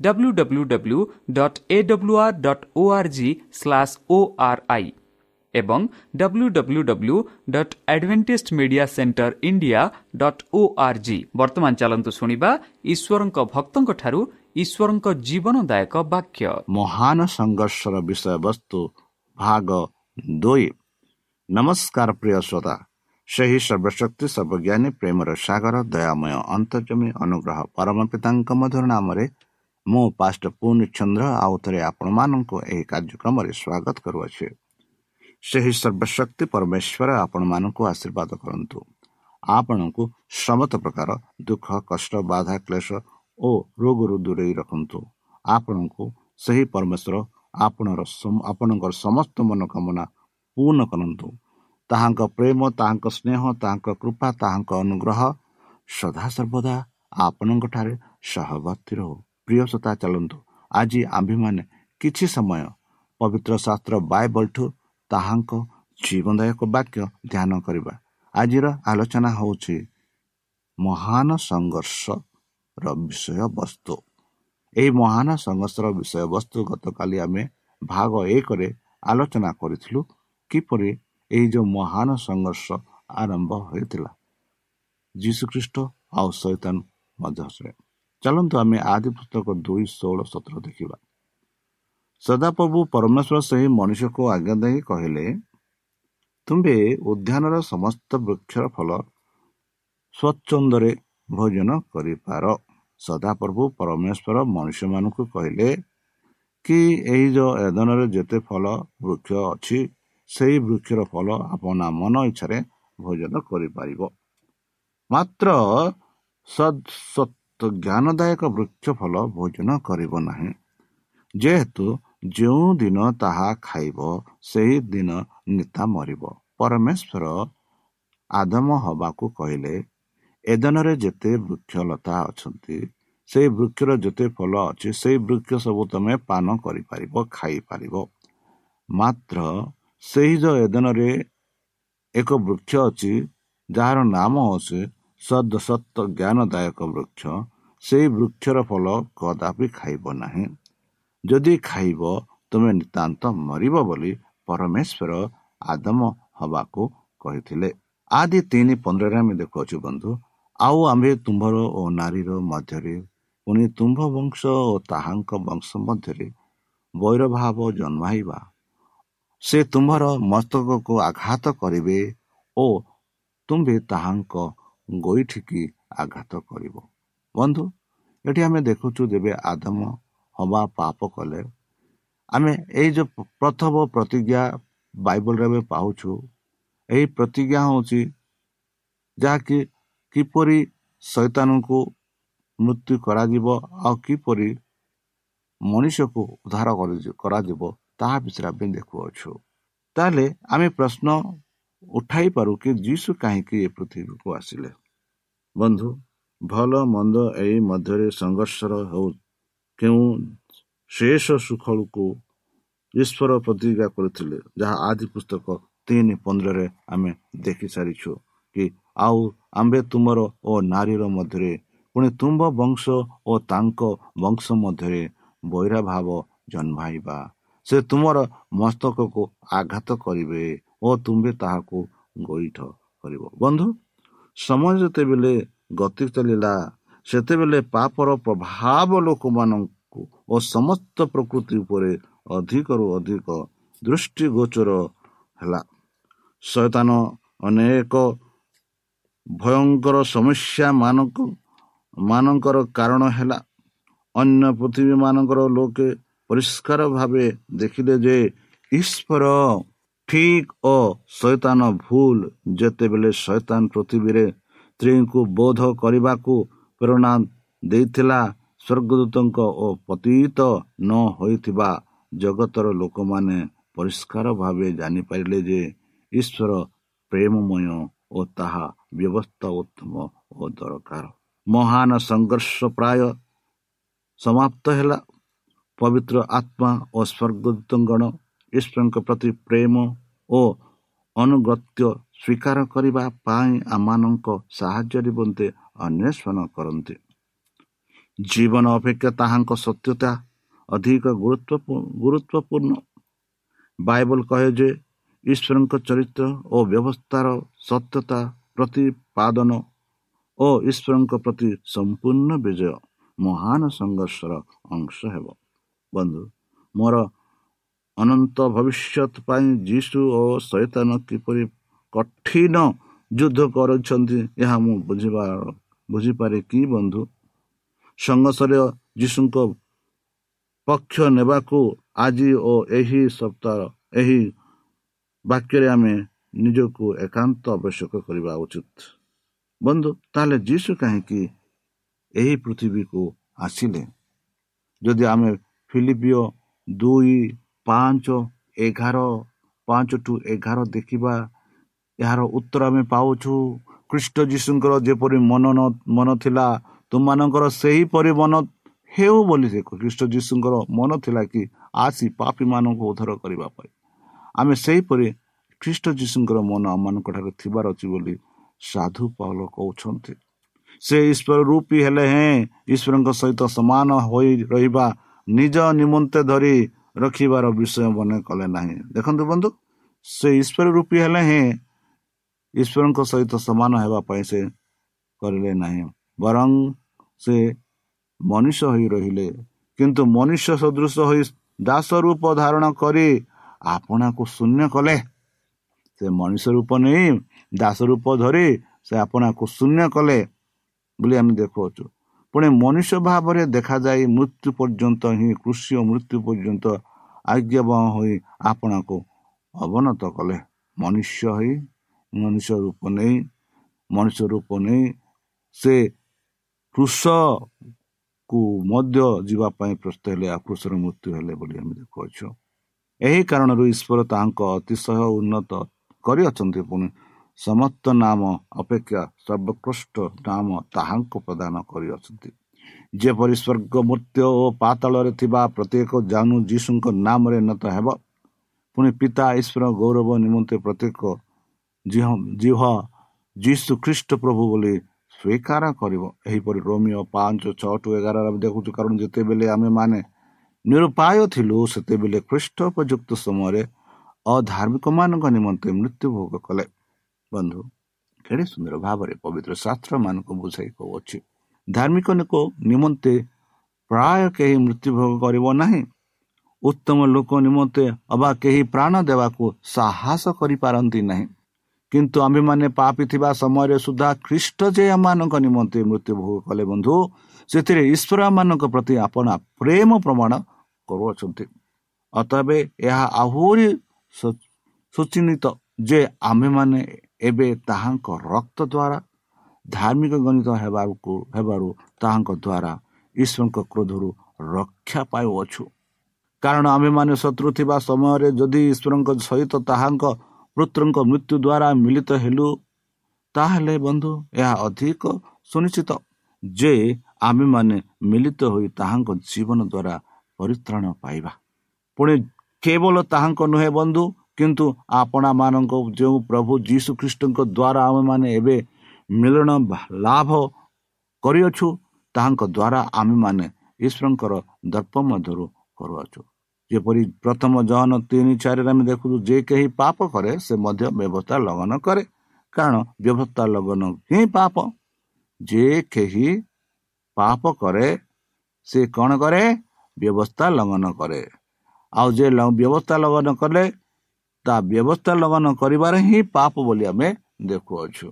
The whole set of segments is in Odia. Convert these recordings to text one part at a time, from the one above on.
W W W dot A W R dot O R G slash O R I ଏବଂ W W W dot Adventist media centre India dot O R G ବର୍ତ୍ତମାନ ଚାଲନ୍ତୁ ଶୁଣିବା ଈଶ୍ୱରଙ୍କ ଭକ୍ତଙ୍କଠାରୁ ଈଶ୍ୱରଙ୍କ ଜୀବନଦାୟକ ବାକ୍ୟ। ମହାନ ସଂଘର୍ଷର ବିଷୟବସ୍ତୁ ଭାଗ ଦୁଇ। ନମସ୍କାର ପ୍ରିୟ ଶ୍ରୋତା ସେହି ସର୍ବଶକ୍ତି ସର୍ବଜ୍ଞାନୀ ପ୍ରେମର ସାଗର ଦୟାମୟ ଅନ୍ତର୍ଜମୀ ଅନୁଗ୍ରହ ପରମ ପିତାଙ୍କ ମଧୁର ନାମରେ ମୁଁ ପାଷ୍ଟ ପୁନି ଚନ୍ଦ୍ର ଆଉ ଥରେ ଆପଣମାନଙ୍କୁ ଏହି କାର୍ଯ୍ୟକ୍ରମରେ ସ୍ୱାଗତ କରୁଅଛି। ସେହି ସର୍ବଶକ୍ତି ପରମେଶ୍ୱର ଆପଣମାନଙ୍କୁ ଆଶୀର୍ବାଦ କରନ୍ତୁ। ଆପଣଙ୍କୁ ସମସ୍ତ ପ୍ରକାର ଦୁଃଖ କଷ୍ଟ ବାଧା କ୍ଲେଶ ଓ ରୋଗରୁ ଦୂରେଇ ରଖନ୍ତୁ। ଆପଣଙ୍କୁ ସେହି ପରମେଶ୍ୱର ଆପଣର ଆପଣଙ୍କର ସମସ୍ତ ମନୋକାମନା ପୂର୍ଣ୍ଣ କରନ୍ତୁ। ତାହାଙ୍କ ପ୍ରେମ ତାହାଙ୍କ ସ୍ନେହ ତାହାଙ୍କ କୃପା ତାହାଙ୍କ ଅନୁଗ୍ରହ ସଦାସର୍ବଦା ଆପଣଙ୍କଠାରେ ସହବର୍ତ୍ତୀ ରହୁ। ପ୍ରିୟ ସତା ଚାଲନ୍ତୁ। ଆଜି ଆମ୍ଭେମାନେ କିଛି ସମୟ ପବିତ୍ର ଶାସ୍ତ୍ର ବାଇବଲଠୁ ତାହାଙ୍କ ଜୀବନଦାୟକ ବାକ୍ୟ ଧ୍ୟାନ କରିବା। ଆଜିର ଆଲୋଚନା ହେଉଛି ମହାନ ସଂଘର୍ଷର ବିଷୟବସ୍ତୁ। ଏହି ମହାନ ସଂଘର୍ଷର ବିଷୟବସ୍ତୁ ଗତକାଲି ଆମେ ଭାଗ ଏକରେ ଆଲୋଚନା କରିଥିଲୁ କିପରି ଏହି ଯେଉଁ ମହାନ ସଂଘର୍ଷ ଆରମ୍ଭ ହୋଇଥିଲା। ଯୀଶୁଖ୍ରୀଷ୍ଟ ଆଉ ଶୈତାନ ମଧ୍ୟରେ ଚାଲନ୍ତୁ ଆମେ ଆଦି ପୁସ୍ତକ ଦୁଇ ଷୋହଳ ସତର ଦେଖିବା। ସଦାପ୍ରଭୁ ପରମେଶ୍ୱର ସେହି ମଣିଷକୁ ଆଜ୍ଞା ଦେଇ କହିଲେ ତୁମ୍ଭେ ଉଦ୍ୟାନର ସମସ୍ତ ବୃକ୍ଷର ଫଳ ସ୍ୱଚ୍ଛନ୍ଦରେ ଭୋଜନ କରିପାର। ସଦାପ୍ରଭୁ ପରମେଶ୍ୱର ମଣିଷମାନଙ୍କୁ କହିଲେ କି ଏହି ଯେଉଁ ଏଦନରେ ଯେତେ ଫଳ ବୃକ୍ଷ ଅଛି ସେହି ବୃକ୍ଷର ଫଳ ଆପଣା ମନ ଇଚ୍ଛାରେ ଭୋଜନ କରିପାରିବ। ମାତ୍ର ସଦ୍ ସତ୍ ଜ୍ଞାନଦାୟକ ବୃକ୍ଷ ଫଳ ଭୋଜନ କରିବ ନାହିଁ। ଯେହେତୁ ଯେଉଁ ଦିନ ତାହା ଖାଇବ ସେହି ଦିନ ନିତା ମରିବ। ପରମେଶ୍ୱର ଆଦମ ହବାକୁ କହିଲେ ଏଦନରେ ଯେତେ ବୃକ୍ଷଲତା ଅଛନ୍ତି ସେହି ବୃକ୍ଷର ଯେତେ ଫଳ ଅଛି ସେହି ବୃକ୍ଷ ସବୁ ତମେ ପାନ କରିପାରିବ ଖାଇପାରିବ। ମାତ୍ର ସେହି ଯେଉଁ ଏଦନରେ ଏକ ବୃକ୍ଷ ଅଛି ଯାହାର ନାମ ହେଉଛି ସଦ୍ ସତ୍ୟ ଜ୍ଞାନଦାୟକ ବୃକ୍ଷ ସେହି ବୃକ୍ଷର ଫଳ କଦାପି ଖାଇବ ନାହିଁ। ଯଦି ଖାଇବ ତୁମେ ନିତାନ୍ତ ମରିବ ବୋଲି ପରମେଶ୍ୱର ଆଦମ ହବାକୁ କହିଥିଲେ। ଆଦି ତିନି ପନ୍ଦରରେ ଆମେ ଦେଖୁଅଛୁ ବନ୍ଧୁ ଆଉ ଆମ୍ଭେ ତୁମ୍ଭର ଓ ନାରୀର ମଧ୍ୟରେ ପୁଣି ତୁମ୍ଭ ବଂଶ ଓ ତାହାଙ୍କ ବଂଶ ମଧ୍ୟରେ ବୈରଭାବ ଜନ୍ମାଇବା। ସେ ତୁମ୍ଭର ମସ୍ତକକୁ ଆଘାତ କରିବେ ଓ ତୁମ୍ଭେ ତାହାଙ୍କ ଗୋଇଠିକି ଆଘାତ କରିବ। ବନ୍ଧୁ ଏଠି ଆମେ ଦେଖୁଛୁ ଯେବେ ଆଦମ ହବା ପାପ କଲେ ଆମେ ଏଇ ଯେଉଁ ପ୍ରଥମ ପ୍ରତିଜ୍ଞା ବାଇବଲରେ ଆମେ ପାଉଛୁ ଏହି ପ୍ରତିଜ୍ଞା ହେଉଛି ଯାହାକି କିପରି ଶୈତାନଙ୍କୁ ମୃତ୍ୟୁ କରାଯିବ ଆଉ କିପରି ମଣିଷକୁ ଉଦ୍ଧାର କରାଯିବ ତାହା ବିଷୟରେ ଆମେ ଦେଖୁଅଛୁ। ତାହେଲେ ଆମେ ପ୍ରଶ୍ନ ଉଠାଇ ପାରୁ କି ଯୀଶୁ କାହିଁକି ଏ ପୃଥିବୀକୁ ଆସିଲେ? ବନ୍ଧୁ ଭଲ ମନ୍ଦ ଏହି ମଧ୍ୟରେ ସଂଘର୍ଷର ହେଉ କେଉଁ ଶେଷ ସୁଖଳକୁ ଈଶ୍ୱର ପ୍ରତିଜ୍ଞା କରିଥିଲେ ଯାହା ଆଦି ପୁସ୍ତକ ତିନି ପନ୍ଦରରେ ଆମେ ଦେଖି ସାରିଛୁ କି ଆଉ ଆମ୍ଭେ ତୁମର ଓ ନାରୀର ମଧ୍ୟରେ ପୁଣି ତୁମ୍ଭ ବଂଶ ଓ ତାଙ୍କ ବଂଶ ମଧ୍ୟରେ ବୈରା ଭାବ ଜନ୍ମାଇବା। ସେ ତୁମର ମସ୍ତକକୁ ଆଘାତ କରିବେ ଓ ତୁମ୍ଭେ ତାହାକୁ ଗୋଇଠ କରିବ। ବନ୍ଧୁ ସମୟ ଯେତେବେଳେ ଗତି ଚାଲିଲା ସେତେବେଳେ ପାପର ପ୍ରଭାବ ଲୋକମାନଙ୍କୁ ଓ ସମସ୍ତ ପ୍ରକୃତି ଉପରେ ଅଧିକରୁ ଅଧିକ ଦୃଷ୍ଟିଗୋଚର ହେଲା। ଶୈତାନ ଅନେକ ଭୟଙ୍କର ସମସ୍ୟା ମାନଙ୍କ ମାନଙ୍କର କାରଣ ହେଲା। ଅନ୍ୟ ପୃଥିବୀ ମାନଙ୍କର ଲୋକେ ପରିଷ୍କାର ଭାବେ ଦେଖିଲେ ଯେ ଈଶ୍ୱର ଠିକ ଓ ଶୈତାନ ଭୁଲ ଯେତେବେଳେ ଶୈତାନ ପୃଥିବୀରେ ସ୍ତ୍ରୀଙ୍କୁ ବୋଧ କରିବାକୁ ପ୍ରେରଣା ଦେଇଥିଲା ସ୍ୱର୍ଗଦୂତଙ୍କ ଓ ପତିତ ନ ହୋଇଥିବା ଜଗତର ଲୋକମାନେ ପରିଷ୍କାର ଭାବେ ଜାଣିପାରିଲେ ଯେ ଈଶ୍ୱର ପ୍ରେମମୟ ଓ ତାହା ବ୍ୟବସ୍ଥା ଉତ୍ତମ ଓ ଦରକାର। ମହାନ ସଂଘର୍ଷ ପ୍ରାୟ ସମାପ୍ତ ହେଲା। ପବିତ୍ର ଆତ୍ମା ଓ ସ୍ୱର୍ଗଦୂତଗଣ ଈଶ୍ୱରଙ୍କ ପ୍ରତି ପ୍ରେମ ଓ ଅନୁଗତ୍ୟ ସ୍ୱୀକାର କରିବା ପାଇଁ ଆମମାନଙ୍କ ସାହାଯ୍ୟ ନିମନ୍ତେ ଅନ୍ୱେଷଣ କରନ୍ତି। ଜୀବନ ଅପେକ୍ଷା ତାହାଙ୍କ ସତ୍ୟତା ଅଧିକ ଗୁରୁତ୍ୱପୂର୍ଣ୍ଣ। ବାଇବଲ କହେ ଯେ ଈଶ୍ୱରଙ୍କ ଚରିତ୍ର ଓ ବ୍ୟବସ୍ଥାର ସତ୍ୟତା ପ୍ରତିପାଦନ ଓ ଈଶ୍ୱରଙ୍କ ପ୍ରତି ସମ୍ପୂର୍ଣ୍ଣ ବିଜୟ ମହାନ ସଂଘର୍ଷର ଅଂଶ ହେବ। ବନ୍ଧୁ ମୋର ଅନନ୍ତ ଭବିଷ୍ୟତ ପାଇଁ ଯୀଶୁ ଓ ଶୈତାନ କିପରି କଠିନ ଯୁଦ୍ଧ କରୁଛନ୍ତି ଏହା ମୁଁ ବୁଝିବା ବୁଝିପାରେ କି ବନ୍ଧୁ? ସଂଘର୍ଷରେ ଯୀଶୁଙ୍କ ପକ୍ଷ ନେବାକୁ ଆଜି ଓ ଏହି ସପ୍ତାହ ଏହି ବାକ୍ୟରେ ଆମେ ନିଜକୁ ଏକାନ୍ତ ଆବଶ୍ୟକ କରିବା ଉଚିତ। ବନ୍ଧୁ ତାହେଲେ ଯୀଶୁ କାହିଁକି ଏହି ପୃଥିବୀକୁ ଆସିଲେ? ଯଦି ଆମେ ଫିଲିପିଓ ଦୁଇ ପାଞ୍ଚ ଏଗାର ପାଞ୍ଚ ଟୁ ଏଗାର ଦେଖିବା। ଏହାର ଉତ୍ତର ଆମେ ପାଉଛୁ ଖ୍ରୀଷ୍ଟ ଯୀଶୁଙ୍କର ଯେପରି ମନ ମନ ଥିଲା ତୁମମାନଙ୍କର ସେହିପରି ମନ ହେଉ ବୋଲି ଦେଖ ଖ୍ରୀଷ୍ଟ ଯୀଶୁଙ୍କର ମନ ଥିଲା କି ଆସି ପାପୀମାନଙ୍କୁ ଉଦ୍ଧାର କରିବା ପାଇଁ। ଆମେ ସେହିପରି ଖ୍ରୀଷ୍ଟ ଯୀଶୁଙ୍କର ମନ ଆମମାନଙ୍କ ଠାରେ ଥିବାର ଅଛି ବୋଲି ସାଧୁ ପାଉଲ କହୁଛନ୍ତି। ସେ ଈଶ୍ୱର ରୂପୀ ହେଲେ ହେଁ ଈଶ୍ୱରଙ୍କ ସହିତ ସମାନ ହୋଇ ରହିବା ନିଜ ନିମନ୍ତେ ଧରି ରଖିବାର ବିଷୟ ମନେ କଲେ ନାହିଁ। ଦେଖନ୍ତୁ ବନ୍ଧୁ ସେ ଈଶ୍ୱର ରୂପୀ ହେଲେ ହେଁ ଈଶ୍ୱରଙ୍କ ସହିତ ସମାନ ହେବା ପାଇଁ ସେ କରିଲେ ନାହିଁ। ବରଂ ସେ ମନୁଷ୍ୟ ହୋଇ ରହିଲେ। କିନ୍ତୁ ମନୁଷ୍ୟ ସଦୃଶ ହୋଇ ଦାସ ରୂପ ଧାରଣ କରି ଆପଣାକୁ ଶୂନ୍ୟ କଲେ। ସେ ମଣିଷ ରୂପ ନେଇ ଦାସ ରୂପ ଧରି ସେ ଆପଣାକୁ ଶୂନ୍ୟ କଲେ ବୋଲି ଆମେ ଦେଖୁଅଛୁ। ପୁଣି ମନୁଷ୍ୟ ଭାବରେ ଦେଖାଯାଇ ମୃତ୍ୟୁ ପର୍ଯ୍ୟନ୍ତ ହିଁ କୃଷି ଓ ମୃତ୍ୟୁ ପର୍ଯ୍ୟନ୍ତ ଆଜ୍ଞାବହ ହୋଇ ଆପଣାକୁ ଅବନତ କଲେ। ମନୁଷ୍ୟ ହୋଇ ମନୁଷ୍ୟ ରୂପ ନେଇ ମଣିଷ ରୂପ ନେଇ ସେ କୃଷକୁ ମଧ୍ୟ ଯିବା ପାଇଁ ପ୍ରସ୍ତୁତ ହେଲେ ଆଉ କୃଷର ମୃତ୍ୟୁ ହେଲେ ବୋଲି ଆମେ ଦେଖୁଅଛୁ। ଏହି କାରଣରୁ ଈଶ୍ୱର ତାହାଙ୍କ ଅତିଶୟ ଉନ୍ନତ କରିଅଛନ୍ତି ପୁଣି ସମସ୍ତ ନାମ ଅପେକ୍ଷା ସର୍ବକୃଷ୍ଟ ନାମ ତାହାଙ୍କୁ ପ୍ରଦାନ କରିଅଛନ୍ତି। ଯେପରି ସ୍ୱର୍ଗ ମୃତ୍ୟୁ ଓ ପାତାଳରେ ଥିବା ପ୍ରତ୍ୟେକ ଜାନୁ ଯୀଶୁଙ୍କ ନାମରେ ନତ ହେବ ପୁଣି ପିତା ଈଶ୍ୱର ଗୌରବ ନିମନ୍ତେ ପ୍ରତ୍ୟେକ ଜିହ ଯୀଶୁ ଖ୍ରୀଷ୍ଟ ପ୍ରଭୁ ବୋଲି ସ୍ୱୀକାର କରିବ। ଏହିପରି ରୋମିଓ ପାଞ୍ଚ ଛଅ ଟୁ ଏଗାର ଆମେ ଦେଖୁଛୁ କାରଣ ଯେତେବେଳେ ଆମେମାନେ ନିରୁପାୟ ଥିଲୁ ସେତେବେଳେ ଖ୍ରୀଷ୍ଟ ଉପଯୁକ୍ତ ସମୟରେ ଅଧାର୍ମିକ ମାନଙ୍କ ନିମନ୍ତେ ମୃତ୍ୟୁ ଭୋଗ କଲେ। ବନ୍ଧୁ କେଡ଼େ ସୁନ୍ଦର ଭାବରେ ପବିତ୍ର ଶାସ୍ତ୍ର ମାନଙ୍କୁ ବୁଝାଇ କହୁଅଛି। ଧାର୍ମିକ ନିମନ୍ତେ ପ୍ରାୟ କେହି ମୃତ୍ୟୁଭୋଗ କରିବ ନାହିଁ। ଉତ୍ତମ ଲୋକ ନିମନ୍ତେ ଅବା କେହି ପ୍ରାଣ ଦେବାକୁ ସାହସ କରିପାରନ୍ତି ନାହିଁ। କିନ୍ତୁ ଆମ୍ଭେମାନେ ପାପି ଥିବା ସମୟରେ ସୁଦ୍ଧା ଖ୍ରୀଷ୍ଟ ଯେ ଆମମାନଙ୍କ ନିମନ୍ତେ ମୃତ୍ୟୁଭୋଗ କଲେ ବନ୍ଧୁ। ସେଥିରେ ଈଶ୍ୱର ମାନଙ୍କ ପ୍ରତି ଆପଣା ପ୍ରେମ ପ୍ରମାଣ କରୁଅଛନ୍ତି। ଅତଏବ ଏହା ଆହୁରି ସୁଚିନ୍ତିତ ଯେ ଆମ୍ଭେମାନେ ଏବେ ତାହାଙ୍କ ରକ୍ତ ଦ୍ୱାରା ଧାର୍ମିକ ଗଣିତ ହେବାକୁ ହେବାରୁ ତାହାଙ୍କ ଦ୍ୱାରା ଈଶ୍ୱରଙ୍କ କ୍ରୋଧରୁ ରକ୍ଷା ପାଉଅଛୁ। କାରଣ ଆମ୍ଭେମାନେ ଶତ୍ରୁ ଥିବା ସମୟରେ ଯଦି ଈଶ୍ୱରଙ୍କ ସହିତ ତାହାଙ୍କ ପୁତ୍ରଙ୍କ ମୃତ୍ୟୁ ଦ୍ୱାରା ମିଳିତ ହେଲୁ ତାହେଲେ ବନ୍ଧୁ ଏହା ଅଧିକ ସୁନିଶ୍ଚିତ ଯେ ଆମ୍ଭେମାନେ ମିଳିତ ହୋଇ ତାହାଙ୍କ ଜୀବନ ଦ୍ୱାରା ପରିତ୍ରାଣ ପାଇବା। ପୁଣି କେବଳ ତାହାଙ୍କ ନୁହେଁ ବନ୍ଧୁ କିନ୍ତୁ ଆପଣମାନଙ୍କ ଯେଉଁ ପ୍ରଭୁ ଯୀଶୁ ଖ୍ରୀଷ୍ଟଙ୍କ ଦ୍ୱାରା ଆମେମାନେ ଏବେ ମିଳନ ଲାଭ କରିଅଛୁ ତାହାଙ୍କ ଦ୍ୱାରା ଆମେମାନେ ଈଶ୍ୱରଙ୍କର ଦର୍ପ ମଧ୍ୟରୁ କରୁଅଛୁ ଯେପରି ପ୍ରଥମ ଜହନ ତିନି ଚାରିରେ ଆମେ ଦେଖୁଛୁ ଯେ କେହି ପାପ କରେ ସେ ମଧ୍ୟ ବ୍ୟବସ୍ଥା ଲଗନ କରେ। କାରଣ ବ୍ୟବସ୍ଥା ଲଗନ ହିଁ ପାପ। ଯେ କେହି ପାପ କରେ ସେ କ'ଣ କରେ? ବ୍ୟବସ୍ଥା ଲଗନ କରେ। ଆଉ ଯେ ବ୍ୟବସ୍ଥା ଲଗନ କଲେ ତା ବ୍ୟବସ୍ଥା ଲଗନ କରିବାରେ ହିଁ ପାପ ବୋଲି ଆମେ ଦେଖୁଅଛୁ।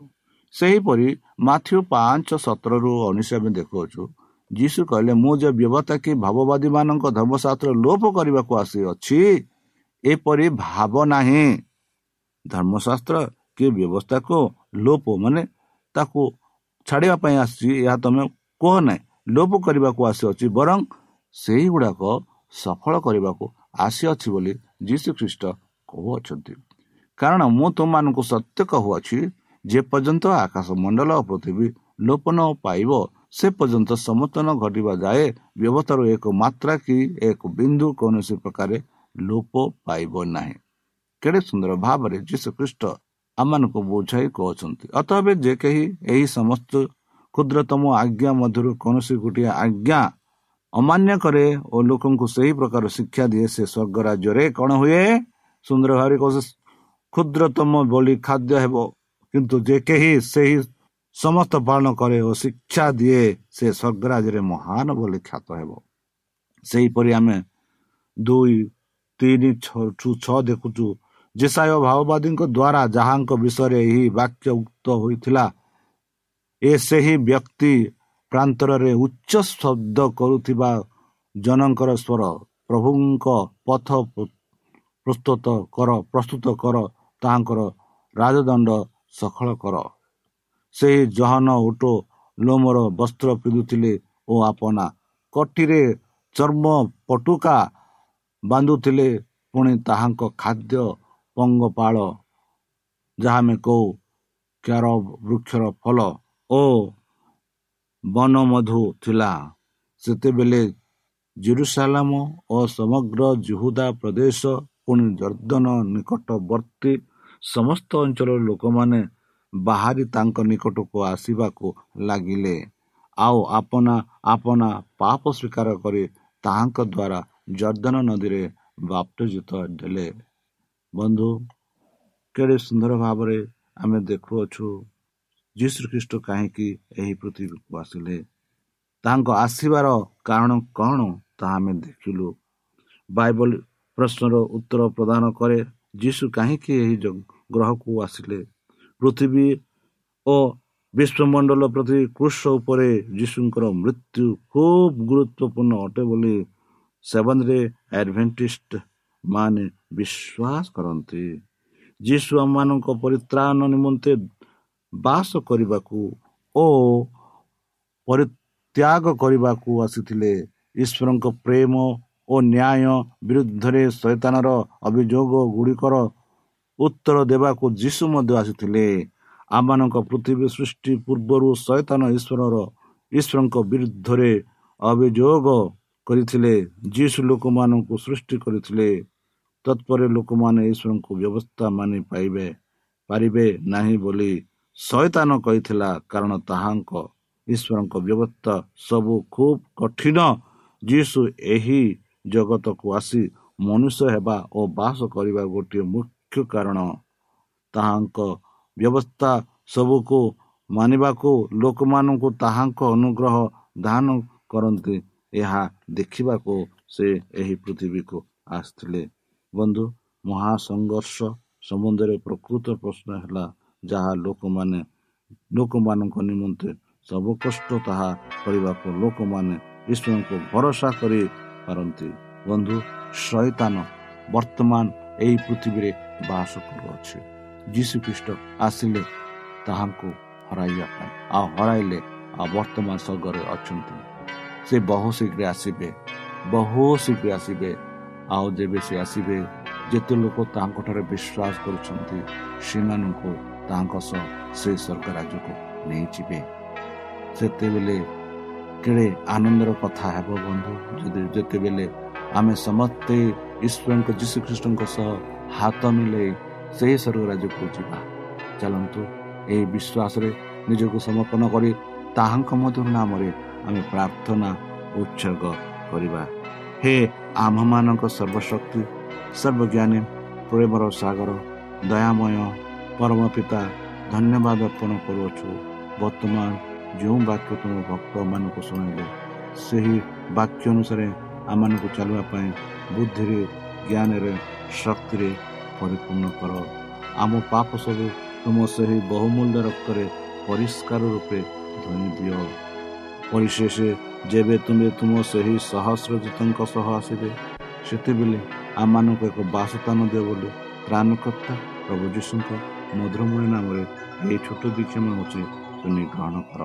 ସେହିପରି ମାଥ୍ୟୁ ପାଞ୍ଚ ସତରରୁ ଉଣେଇଶ ଆମେ ଦେଖୁଅଛୁ। ଯୀଶୁ କହିଲେ ମୁଁ ଯେ ବ୍ୟବସ୍ଥା କି ଭାବବାଦୀ ମାନଙ୍କ ଧର୍ମଶାସ୍ତ୍ର ଲୋପ କରିବାକୁ ଆସିଅଛି ଏପରି ଭାବ ନାହିଁ। ଧର୍ମଶାସ୍ତ୍ର କି ବ୍ୟବସ୍ଥାକୁ ଲୋପ ମାନେ ତାକୁ ଛାଡ଼ିବା ପାଇଁ ଆସିଛି ଏହା ତମେ କୁହ ନାହିଁ। ଲୋପ କରିବାକୁ ଆସିଅଛି ବରଂ ସେଇଗୁଡ଼ାକ ସଫଳ କରିବାକୁ ଆସିଅଛି ବୋଲି ଯୀଶୁ ଖ୍ରୀଷ୍ଟ କହୁଅଛନ୍ତି। କାରଣ ମୁଁ ତୁମମାନଙ୍କୁ ସତ୍ୟ କହୁଅଛି ଯେ ପର୍ଯ୍ୟନ୍ତ ଆକାଶ ମଣ୍ଡଳ ପୃଥିବୀ ଲୋପନ ପାଇବ ସେ ପର୍ଯ୍ୟନ୍ତ ସମର୍ଥନ ଘଟିବା ଯାଏ ବ୍ୟବସ୍ଥାର ଏକ ମାତ୍ରା କି ଏକ ବିନ୍ଦୁ କୌଣସି ପ୍ରକାର ଲୋପ ପାଇବ ନାହିଁ। କେଡ଼େ ସୁନ୍ଦର ଭାବରେ ଯୀଶୁ ଖ୍ରୀଷ୍ଟ ଆମମାନଙ୍କୁ ବୁଝାଇ କହୁଛନ୍ତି। ଅତଏବ ଯେ କେହି ଏହି ସମସ୍ତ କ୍ଷୁଦ୍ରତମ ଆଜ୍ଞା ମଧ୍ୟରୁ କୌଣସି ଗୋଟିଏ ଆଜ୍ଞା ଅମାନ୍ୟ କରେ ଓ ଲୋକଙ୍କୁ ସେହି ପ୍ରକାର ଶିକ୍ଷା ଦିଏ ସେ ସ୍ୱର୍ଗ ରାଜ୍ୟରେ କ'ଣ ହୁଏ? ସୁନ୍ଦର ଭାବରେ କହୁଛ କ୍ଷୁଦ୍ରତମ ବୋଲି ଖାଦ୍ୟ ହେବ କିନ୍ତୁ ଯେ କେହି ସେହି ସମସ୍ତ ପାଳନ କରେ ଓ ଶିକ୍ଷା ଦିଏ ସେ ସ୍ୱର୍ଗରାଜରେ ମହାନ ବୋଲି ଖ୍ୟାତ ହେବ। ସେହିପରି ଆମେ ଦୁଇ ତିନି ଛଅ ଦେଖୁଛୁ ଯେସାୟ ଭାଓବାଦୀଙ୍କ ଦ୍ୱାରା ଯାହାଙ୍କ ବିଷୟରେ ଏହି ବାକ୍ୟ ଉକ୍ତ ହୋଇଥିଲା ଏ ସେହି ବ୍ୟକ୍ତି ପ୍ରାନ୍ତରରେ ଉଚ୍ଚ ଶବ୍ଦ କରୁଥିବା ଜନଙ୍କର ସ୍ୱର ପ୍ରଭୁଙ୍କ ପଥ ପ୍ରସ୍ତୁତ କର ପ୍ରସ୍ତୁତ କର ତାହାଙ୍କର ରାଜଦଣ୍ଡ ସଫଳ କର। ସେହି ଜହନ ଓଟ ଲୋମର ବସ୍ତ୍ର ପିନ୍ଧୁଥିଲେ ଓ ଆପଣା। କଟିରେ ଚର୍ମ ପଟୁକା ବାନ୍ଧୁଥିଲେ ପୁଣି ତାହାଙ୍କ ଖାଦ୍ୟ ପଙ୍ଗପାଳ ଯାହା ଆମେ କହୁ କ୍ୟାର ବୃକ୍ଷର ଫଳ ଓ ବନମଧୁ ଥିଲା। ସେତେବେଳେ ଜେରୁସାଲାମ ଓ ସମଗ୍ର ଜୁହୁଦା ପ୍ରଦେଶ ପୁଣି ଜର୍ଦ୍ଦନ ନିକଟବର୍ତ୍ତୀ ସମସ୍ତ ଅଞ୍ଚଳର ଲୋକମାନେ ବାହାରି ତାଙ୍କ ନିକଟକୁ ଆସିବାକୁ ଲାଗିଲେ। ଆଉ ଆପଣା ଆପଣା ପାପ ସ୍ୱୀକାର କରି ତାହାଙ୍କ ଦ୍ୱାରା ଜର୍ଦ୍ଦନ ନଦୀରେ ବାପ୍ତଜିତ ଦେଲେ ବନ୍ଧୁ କେଡ଼େ ସୁନ୍ଦର ଭାବରେ ଆମେ ଦେଖୁଅଛୁ ଯୀଶୁ ଖ୍ରୀଷ୍ଟ କାହିଁକି ଏହି ପୃଥିବୀକୁ ଆସିଲେ? ତାଙ୍କ ଆସିବାର କାରଣ କ'ଣ ତାହା ଆମେ ଦେଖିଲୁ। ବାଇବଲ ପ୍ରଶ୍ନର ଉତ୍ତର ପ୍ରଦାନ କରେ। ଯୀଶୁ କାହିଁକି ଏହି ଗ୍ରହକୁ ଆସିଲେ? ପୃଥିବୀ ଓ ବିଶ୍ୱମଣ୍ଡଳ ପ୍ରତି କୃଷ ଉପରେ ଯୀଶୁଙ୍କର ମୃତ୍ୟୁ ଖୁବ୍ ଗୁରୁତ୍ୱପୂର୍ଣ୍ଣ ଅଟେ ବୋଲି ସେଭେନରେ ଆଡ଼ଭେଣ୍ଟିଷ୍ଟ ମାନେ ବିଶ୍ୱାସ କରନ୍ତି। ଯୀଶୁ ଆମମାନଙ୍କ ପରିତ୍ରାଣ ନିମନ୍ତେ ବାସ କରିବାକୁ ଓ ପରିତ୍ୟାଗ କରିବାକୁ ଆସିଥିଲେ। ଈଶ୍ୱରଙ୍କ ପ୍ରେମ ଓ ନ୍ୟାୟ ବିରୁଦ୍ଧରେ ଶୈତାନର ଅଭିଯୋଗ ଗୁଡ଼ିକର ଉତ୍ତର ଦେବାକୁ ଯୀଶୁ ମଧ୍ୟ ଆସିଥିଲେ। ଆମମାନଙ୍କ ପୃଥିବୀ ସୃଷ୍ଟି ପୂର୍ବରୁ ଶୈତାନ ଈଶ୍ୱରର ଈଶ୍ୱରଙ୍କ ବିରୁଦ୍ଧରେ ଅଭିଯୋଗ କରିଥିଲେ। ଯୀଶୁ ଲୋକମାନଙ୍କୁ ସୃଷ୍ଟି କରିଥିଲେ। ତତ୍ପରେ ଲୋକମାନେ ଈଶ୍ୱରଙ୍କୁ ବ୍ୟବସ୍ଥା ମାନି ପାଇବେ ପାରିବେ ନାହିଁ ବୋଲି ଶୈତାନ କହିଥିଲା। କାରଣ ତାହାଙ୍କ ଈଶ୍ୱରଙ୍କ ବ୍ୟବସ୍ଥା ସବୁ ଖୁବ୍ କଠିନ। ଯୀଶୁ ଏହି ଜଗତକୁ ଆସି ମନୁଷ୍ୟ ହେବା ଓ ବାସ କରିବା ଗୋଟିଏ ମୁଖ୍ୟ କାରଣ। ତାହାଙ୍କ ବ୍ୟବସ୍ଥା ସବୁକୁ ମାନିବାକୁ ଲୋକମାନଙ୍କୁ ତାହାଙ୍କ ଅନୁଗ୍ରହ ଦାନ କରନ୍ତି। ଏହା ଦେଖିବାକୁ ସେ ଏହି ପୃଥିବୀକୁ ଆସିଥିଲେ। ବନ୍ଧୁ ମହାସଂଘର୍ଷ ସମ୍ବନ୍ଧରେ ପ୍ରକୃତ ପ୍ରଶ୍ନ ହେଲା ଯାହା ଲୋକମାନେ ଲୋକମାନଙ୍କ ନିମନ୍ତେ ସବୁ କଷ୍ଟ ତାହା କରିବାକୁ ଲୋକମାନେ ଈଶ୍ୱରଙ୍କୁ ଭରସା କରିପାରନ୍ତି ବନ୍ଧୁ ଶୈତାନ ବର୍ତ୍ତମାନ ଏହି ପୃଥିବୀରେ ବାସ କରୁଅଛି ଯୀଶୁ ଖ୍ରୀଷ୍ଟ ଆସିଲେ ତାହାଙ୍କୁ ହରାଇବା ପାଇଁ ଆଉ ହରାଇଲେ ଆଉ ବର୍ତ୍ତମାନ ସ୍ୱର୍ଗରେ ଅଛନ୍ତି ସେ ବହୁ ଶୀଘ୍ର ଆସିବେ ବହୁ ଶୀଘ୍ର ଆସିବେ ଆଉ ଯେବେ ସେ ଆସିବେ ଯେତେ ଲୋକ ତାଙ୍କଠାରେ ବିଶ୍ୱାସ କରୁଛନ୍ତି ସେମାନଙ୍କୁ ତାଙ୍କ ସହ ସେ ସ୍ୱର୍ଗ ରାଜ୍ୟକୁ ନେଇଯିବେ ସେତେବେଳେ କେଡ଼େ ଆନନ୍ଦର କଥା ହେବ ବନ୍ଧୁ? ଯଦି ଯେତେବେଳେ ଆମେ ସମସ୍ତେ ଈଶ୍ୱରଙ୍କ ଯୀଶୁଖ୍ରୀଷ୍ଟଙ୍କ ସହ ହାତ ମିଳାଇ ସେହି ସ୍ୱର୍ଗ ରାଜ୍ୟକୁ ଯିବା ଚାଲନ୍ତୁ ଏହି ବିଶ୍ୱାସରେ ନିଜକୁ ସମର୍ପଣ କରି ତାହାଙ୍କ ମଧ୍ୟ ନାମରେ ଆମେ ପ୍ରାର୍ଥନା ଉତ୍ସର୍ଗ କରିବା। ହେ ଆମ୍ଭମାନଙ୍କ ସର୍ବଶକ୍ତି ସର୍ବଜ୍ଞାନୀ ପ୍ରେମର ସାଗର ଦୟାମୟ ପରମ ପିତା ଧନ୍ୟବାଦ ଅର୍ପଣ କରୁଅଛୁ। ବର୍ତ୍ତମାନ ଯେଉଁ ବାକ୍ୟ ତୁମ ଭକ୍ତମାନଙ୍କୁ ଶୁଣାଇଲେ ସେହି ବାକ୍ୟ ଅନୁସାରେ ଆମମାନଙ୍କୁ ଚାଲିବା ପାଇଁ ବୁଦ୍ଧିରେ ଜ୍ଞାନରେ ଶକ୍ତିରେ ପରିପୂର୍ଣ୍ଣ କର। ଆମ ପାପ ସବୁ ତୁମ ସେହି ବହୁମୂଲ୍ୟ ରକ୍ତରେ ପରିଷ୍କାର ରୂପେ ଧୋଇ ଦିଅ। ପରିଶେଷ ଯେବେ ତୁମେ ତୁମ ସେହି ସହସ୍ରଜିତଙ୍କ ସହ ଆସିବେ ସେତେବେଳେ ଆମମାନଙ୍କୁ ଏକ ବାସସ୍ଥାନ ଦିଅ ବୋଲି ତ୍ରାଣକର୍ତ୍ତା ପ୍ରଭୁ ଯୀଶୁଙ୍କ ମଧୁରମୟ ନାମରେ ଏହି ଛୋଟ ଦୀକ୍ଷା ମାଗୁଛି। ଶୁଣି ଗ୍ରହଣ କର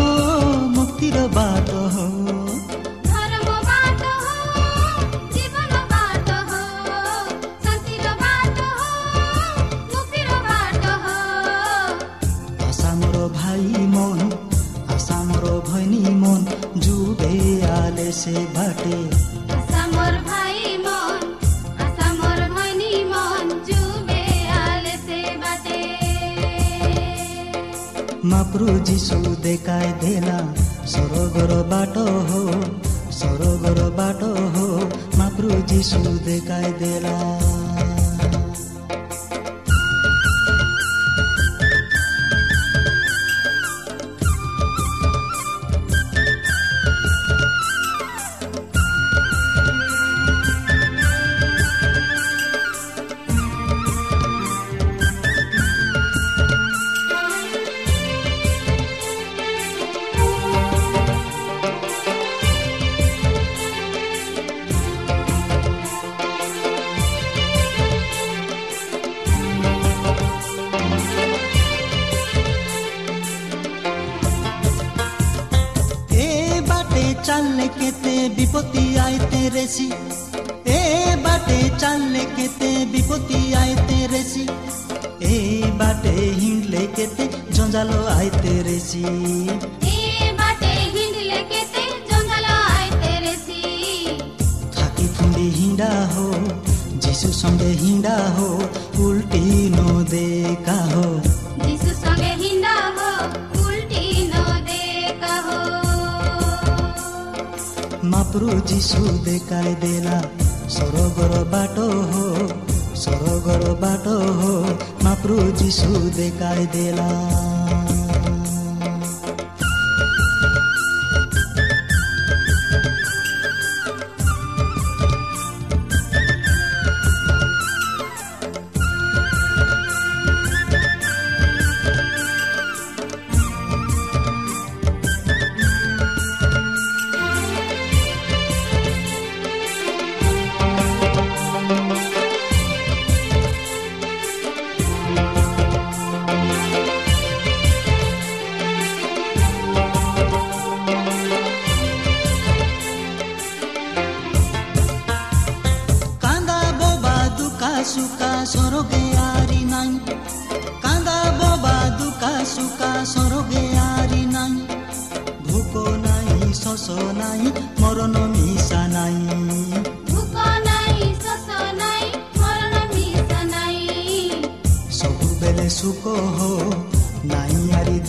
মুক্তির বাত আসামৰ ভাই মন আসামৰ ভনী মন যুবে আলে সে ভাটে। আসামৰ ভাই মন আসামৰ ভনী মন যুবে আলে মাপ্রু যিশু দেখায় দেলা ସରୋଗର ବାଟ ହୋ ସରୋଗର ବାଟ ହୋ ମାପୃ ଯିଶୁ ଦେଖାଇ ଦେଲା কেতে বিপত্তি আইতে রেসি। এ বাটে চাললে কেতে বিপত্তি আইতে রেসি। এ বাটে হিঁড়লে কেতে জঞ্জাল আইতে রেসি। রেসি। থাকি থুন্দি হিঁড়া হো যিশু সঙ্গে হিঁড়া হো উল্টি ন দেখা হো प्रभु जिसुले देला, सरोगर बाटो हो सरोगर बाटो हो माप्रु जिसुले देला।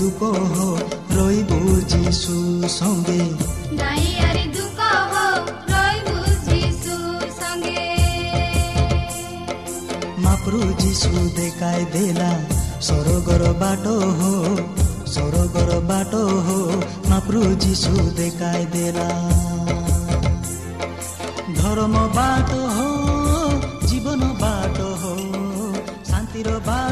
দুঃখ রইব যিশু সঙ্গে মাপ্রু যিশু দেখাই দেলা সরগর বাট হো সরগর বাট হো মাপ্রু যিশু দেখাই দেলা ধর্ম বাট হো জীবন বাট হো শান্তির বাট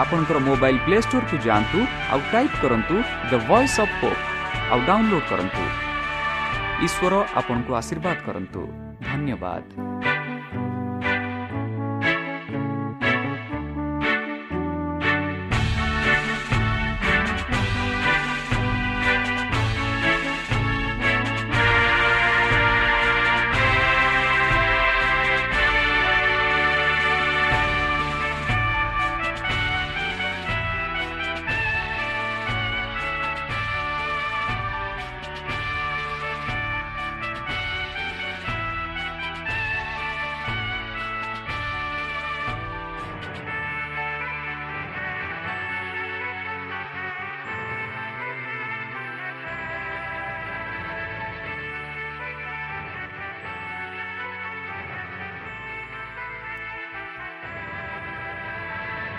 ଆପଣଙ୍କର ମୋବାଇଲ୍ ପ୍ଲେ ଷ୍ଟୋରକୁ ଯାଆନ୍ତୁ ଆଉ ଟାଇପ୍ କରନ୍ତୁ ଦ ଭଏସ୍ ଅଫ୍ ହୋପ୍ ଆଉ ଡାଉନଲୋଡ୍ କରନ୍ତୁ। ଈଶ୍ୱର ଆପଣଙ୍କୁ ଆଶୀର୍ବାଦ କରନ୍ତୁ। ଧନ୍ୟବାଦ।